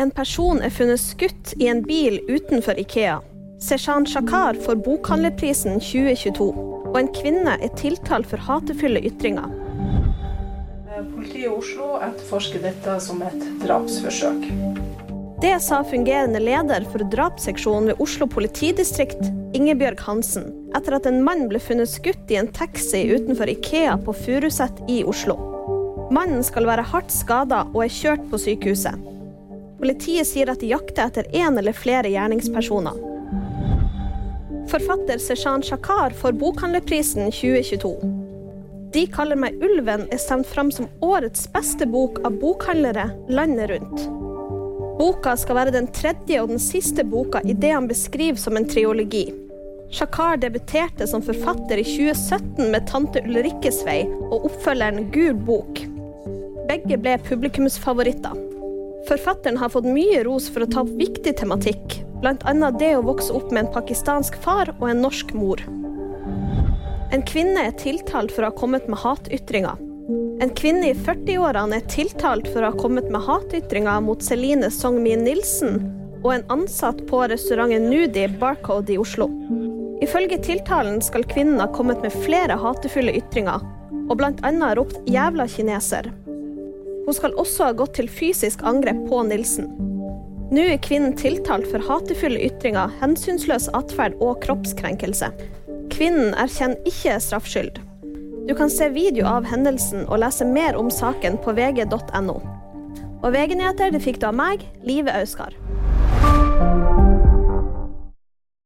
En person er funnet skutt i en bil utenfor Ikea. Seshan Shakar får Bokhandlerprisen 2022. Og en kvinne er tiltalt for hatefulle ytringer. Politiet i Oslo etterforsker dette som et drapsforsøk. Det sa fungerende leder for drapsseksjonen ved Oslo politidistrikt, Ingebjørg Hansen, etter at en mann ble funnet skutt i en taxi utenfor Ikea på Furuset i Oslo. Mannen skal være hardt skada og er kjørt på sykehuset. Politiet sier at de jakter etter én eller flere gjerningspersoner. Forfatter Seshan Shakar får Bokhandlerprisen 2022. De kaller meg Ulven er stemt fram som årets beste bok av bokhandlere landet rundt. Boka skal være den tredje og den siste boka i det han beskriver som en triologi. Shakar debuterte som forfatter i 2017 med 'Tante Ulrikkes vei' og oppfølgeren 'Gul bok'. Begge ble publikumsfavoritter. Forfatteren har fått mye ros for å ta opp viktig tematikk, bl.a. det å vokse opp med en pakistansk far og en norsk mor. En kvinne er tiltalt for å ha kommet med hatytringer. En kvinne i 40-årene er tiltalt for å ha kommet med hatytringer mot Celine Songmin Nilsen og en ansatt på restauranten Nudi Barcode i Oslo. Ifølge tiltalen skal kvinnen ha kommet med flere hatefulle ytringer, og bl.a. ropt 'jævla kineser'. Hun skal også ha gått til fysisk angrep på Nilsen. Nå er kvinnen tiltalt for hatefulle ytringer, hensynsløs atferd og kroppskrenkelse. Kvinnen erkjenner ikke straffskyld. Du kan se video av hendelsen og lese mer om saken på vg.no. Og VG-nyheter fikk du av meg, Live Auskar.